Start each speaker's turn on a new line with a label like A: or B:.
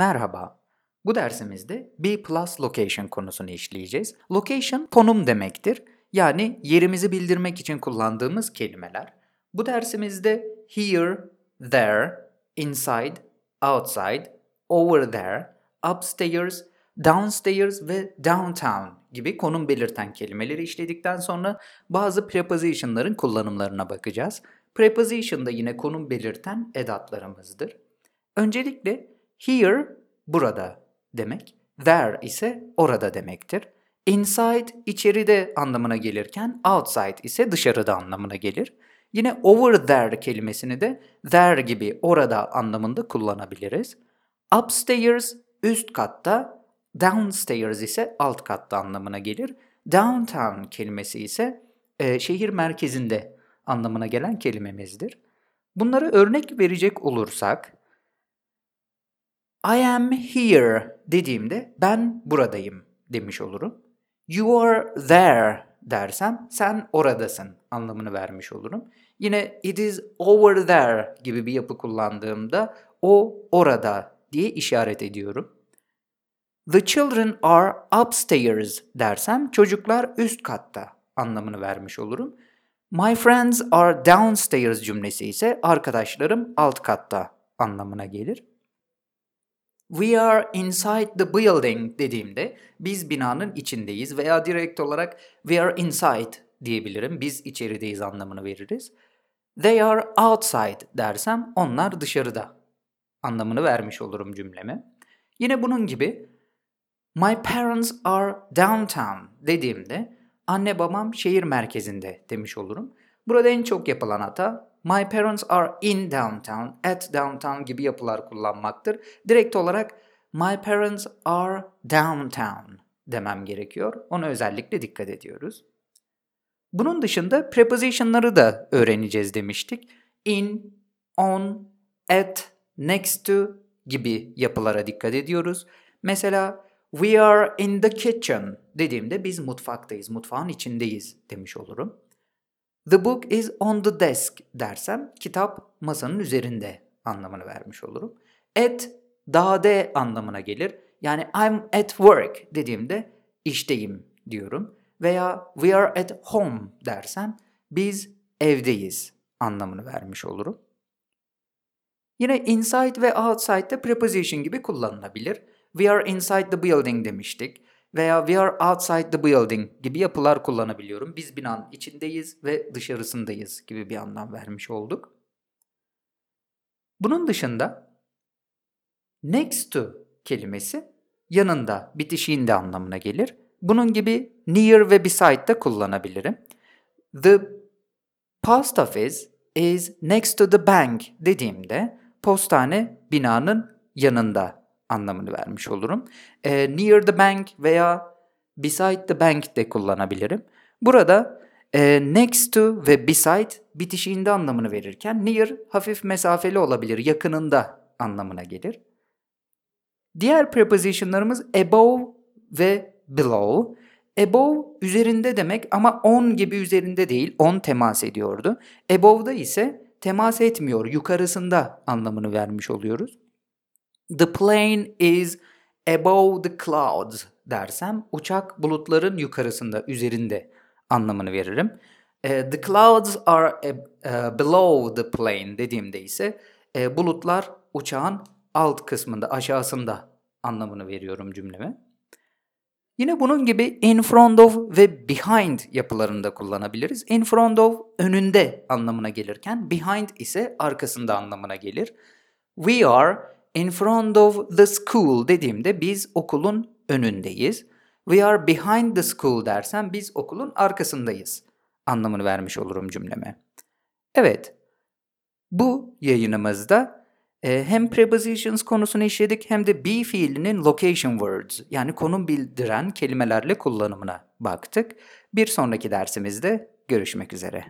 A: Merhaba. Bu dersimizde B plus location konusunu işleyeceğiz. Location konum demektir. Yani yerimizi bildirmek için kullandığımız kelimeler. Bu dersimizde here, there, inside, outside, over there, upstairs, downstairs ve downtown gibi konum belirten kelimeleri işledikten sonra bazı preposition'ların kullanımlarına bakacağız. Preposition da yine konum belirten edatlarımızdır. Öncelikle here burada demek, there ise orada demektir. Inside içeride anlamına gelirken outside ise dışarıda anlamına gelir. Yine over there kelimesini de there gibi orada anlamında kullanabiliriz. Upstairs üst katta, downstairs ise alt katta anlamına gelir. Downtown kelimesi ise e, şehir merkezinde anlamına gelen kelimemizdir. Bunlara örnek verecek olursak, I am here dediğimde ben buradayım demiş olurum. You are there dersem sen oradasın anlamını vermiş olurum. Yine it is over there gibi bir yapı kullandığımda o orada diye işaret ediyorum. The children are upstairs dersem çocuklar üst katta anlamını vermiş olurum. My friends are downstairs cümlesi ise arkadaşlarım alt katta anlamına gelir. We are inside the building dediğimde biz binanın içindeyiz veya direkt olarak we are inside diyebilirim. Biz içerideyiz anlamını veririz. They are outside dersem onlar dışarıda anlamını vermiş olurum cümleme. Yine bunun gibi my parents are downtown dediğimde anne babam şehir merkezinde demiş olurum. Burada en çok yapılan hata my parents are in downtown, at downtown gibi yapılar kullanmaktır. Direkt olarak my parents are downtown demem gerekiyor. Ona özellikle dikkat ediyoruz. Bunun dışında preposition'ları da öğreneceğiz demiştik. In, on, at, next to gibi yapılara dikkat ediyoruz. Mesela we are in the kitchen dediğimde biz mutfaktayız, mutfağın içindeyiz demiş olurum. The book is on the desk dersem kitap masanın üzerinde anlamını vermiş olurum. At dade anlamına gelir. Yani I'm at work dediğimde işteyim diyorum. Veya we are at home dersem biz evdeyiz anlamını vermiş olurum. Yine inside ve outside de preposition gibi kullanılabilir. We are inside the building demiştik veya we are outside the building gibi yapılar kullanabiliyorum. Biz binanın içindeyiz ve dışarısındayız gibi bir anlam vermiş olduk. Bunun dışında next to kelimesi yanında, bitişiğinde anlamına gelir. Bunun gibi near ve beside de kullanabilirim. The post office is next to the bank dediğimde postane binanın yanında anlamını vermiş olurum. E, near the bank veya beside the bank de kullanabilirim. Burada e, next to ve beside bitişiğinde anlamını verirken near hafif mesafeli olabilir, yakınında anlamına gelir. Diğer prepositionlarımız above ve below. Above üzerinde demek ama on gibi üzerinde değil, on temas ediyordu. Above'da ise temas etmiyor, yukarısında anlamını vermiş oluyoruz. The plane is above the clouds dersem uçak bulutların yukarısında, üzerinde anlamını veririm. Uh, the clouds are uh, below the plane dediğimde ise uh, bulutlar uçağın alt kısmında, aşağısında anlamını veriyorum cümleme. Yine bunun gibi in front of ve behind yapılarında kullanabiliriz. In front of önünde anlamına gelirken behind ise arkasında anlamına gelir. We are in front of the school dediğimde biz okulun önündeyiz. We are behind the school dersem biz okulun arkasındayız anlamını vermiş olurum cümleme. Evet, bu yayınımızda e, hem prepositions konusunu işledik hem de be fiilinin location words yani konum bildiren kelimelerle kullanımına baktık. Bir sonraki dersimizde görüşmek üzere.